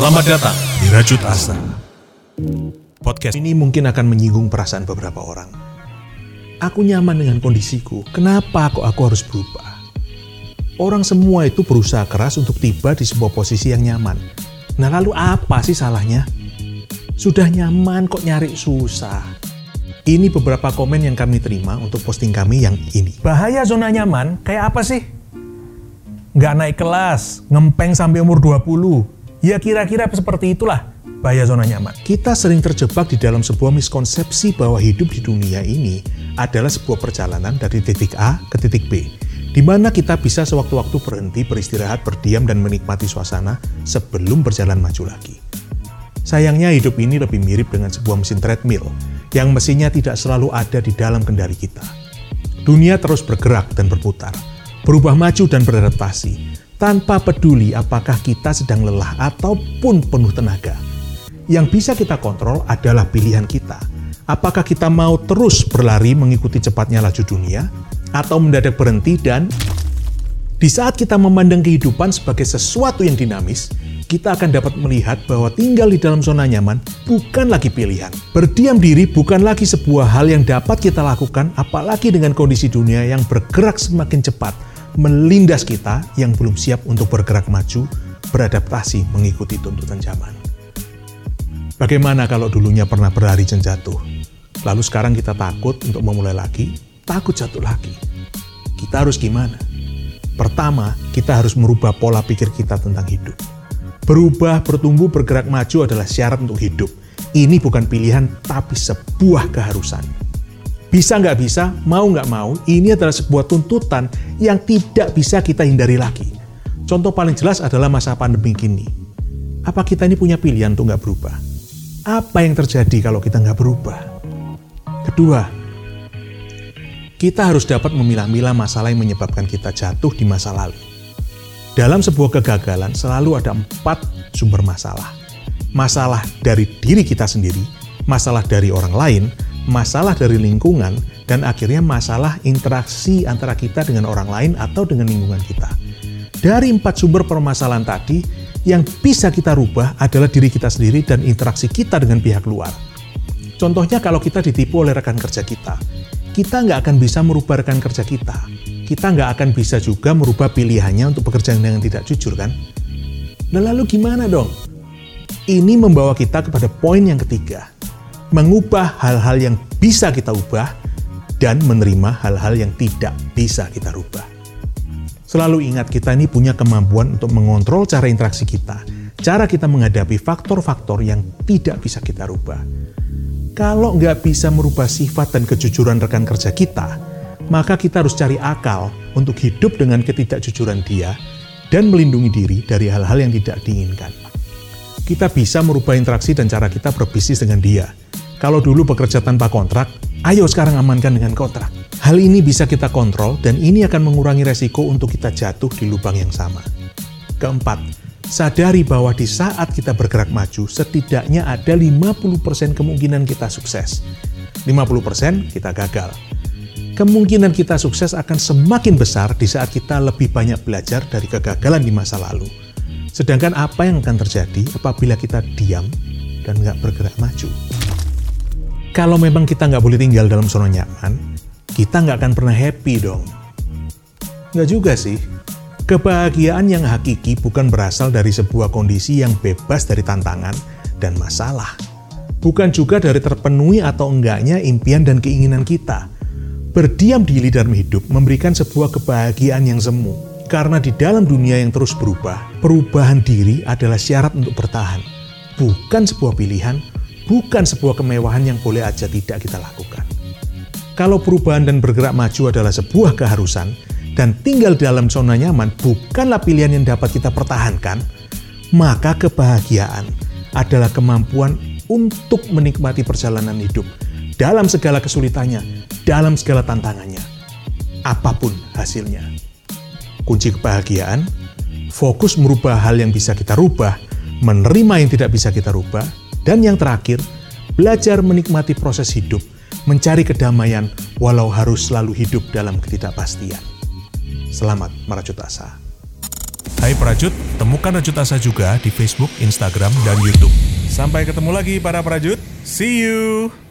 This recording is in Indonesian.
Selamat datang di Rajut Asa. Podcast Ini mungkin akan menyinggung perasaan beberapa orang. Aku nyaman dengan kondisiku, kenapa kok aku harus berubah? Orang semua itu berusaha keras untuk tiba di sebuah posisi yang nyaman. Nah lalu apa sih salahnya? Sudah nyaman kok nyari susah. Ini beberapa komen yang kami terima untuk posting kami yang ini. Bahaya zona nyaman kayak apa sih? Nggak naik kelas, ngempeng sampai umur 20. Ya kira-kira seperti itulah bahaya zona nyaman. Kita sering terjebak di dalam sebuah miskonsepsi bahwa hidup di dunia ini adalah sebuah perjalanan dari titik A ke titik B, di mana kita bisa sewaktu-waktu berhenti, beristirahat, berdiam, dan menikmati suasana sebelum berjalan maju lagi. Sayangnya hidup ini lebih mirip dengan sebuah mesin treadmill yang mesinnya tidak selalu ada di dalam kendali kita. Dunia terus bergerak dan berputar, berubah maju dan beradaptasi, tanpa peduli apakah kita sedang lelah ataupun penuh tenaga. Yang bisa kita kontrol adalah pilihan kita. Apakah kita mau terus berlari mengikuti cepatnya laju dunia, atau mendadak berhenti dan di saat kita memandang kehidupan sebagai sesuatu yang dinamis, kita akan dapat melihat bahwa tinggal di dalam zona nyaman bukan lagi pilihan. Berdiam diri bukan lagi sebuah hal yang dapat kita lakukan, apalagi dengan kondisi dunia yang bergerak semakin cepat melindas kita yang belum siap untuk bergerak maju, beradaptasi mengikuti tuntutan zaman. Bagaimana kalau dulunya pernah berlari dan jatuh, lalu sekarang kita takut untuk memulai lagi, takut jatuh lagi. Kita harus gimana? Pertama, kita harus merubah pola pikir kita tentang hidup. Berubah, bertumbuh, bergerak maju adalah syarat untuk hidup. Ini bukan pilihan, tapi sebuah keharusan. Bisa nggak bisa, mau nggak mau, ini adalah sebuah tuntutan yang tidak bisa kita hindari lagi. Contoh paling jelas adalah masa pandemi kini. Apa kita ini punya pilihan untuk nggak berubah? Apa yang terjadi kalau kita nggak berubah? Kedua, kita harus dapat memilah-milah masalah yang menyebabkan kita jatuh di masa lalu. Dalam sebuah kegagalan selalu ada empat sumber masalah. Masalah dari diri kita sendiri, masalah dari orang lain, masalah dari lingkungan, dan akhirnya masalah interaksi antara kita dengan orang lain atau dengan lingkungan kita. Dari empat sumber permasalahan tadi, yang bisa kita rubah adalah diri kita sendiri dan interaksi kita dengan pihak luar. Contohnya kalau kita ditipu oleh rekan kerja kita, kita nggak akan bisa merubah rekan kerja kita. Kita nggak akan bisa juga merubah pilihannya untuk bekerja dengan tidak jujur kan? Nah lalu gimana dong? Ini membawa kita kepada poin yang ketiga, mengubah hal-hal yang bisa kita ubah dan menerima hal-hal yang tidak bisa kita rubah. Selalu ingat kita ini punya kemampuan untuk mengontrol cara interaksi kita, cara kita menghadapi faktor-faktor yang tidak bisa kita rubah. Kalau nggak bisa merubah sifat dan kejujuran rekan kerja kita, maka kita harus cari akal untuk hidup dengan ketidakjujuran dia dan melindungi diri dari hal-hal yang tidak diinginkan. Kita bisa merubah interaksi dan cara kita berbisnis dengan dia, kalau dulu bekerja tanpa kontrak, ayo sekarang amankan dengan kontrak. Hal ini bisa kita kontrol dan ini akan mengurangi resiko untuk kita jatuh di lubang yang sama. Keempat, sadari bahwa di saat kita bergerak maju, setidaknya ada 50% kemungkinan kita sukses. 50% kita gagal. Kemungkinan kita sukses akan semakin besar di saat kita lebih banyak belajar dari kegagalan di masa lalu. Sedangkan apa yang akan terjadi apabila kita diam dan nggak bergerak maju? Kalau memang kita nggak boleh tinggal dalam zona nyaman, kita nggak akan pernah happy dong. Nggak juga sih. Kebahagiaan yang hakiki bukan berasal dari sebuah kondisi yang bebas dari tantangan dan masalah. Bukan juga dari terpenuhi atau enggaknya impian dan keinginan kita. Berdiam diri dalam hidup memberikan sebuah kebahagiaan yang semu. Karena di dalam dunia yang terus berubah, perubahan diri adalah syarat untuk bertahan. Bukan sebuah pilihan, bukan sebuah kemewahan yang boleh aja tidak kita lakukan. Kalau perubahan dan bergerak maju adalah sebuah keharusan, dan tinggal dalam zona nyaman bukanlah pilihan yang dapat kita pertahankan, maka kebahagiaan adalah kemampuan untuk menikmati perjalanan hidup dalam segala kesulitannya, dalam segala tantangannya, apa pun hasilnya. Kunci kebahagiaan, fokus merubah hal yang bisa kita rubah, menerima yang tidak bisa kita rubah, dan yang terakhir, belajar menikmati proses hidup, mencari kedamaian walau harus selalu hidup dalam ketidakpastian. Selamat merajut asa. Hai Prajut, temukan Rajut Asa juga di Facebook, Instagram, dan Youtube. Sampai ketemu lagi para Prajut. See you!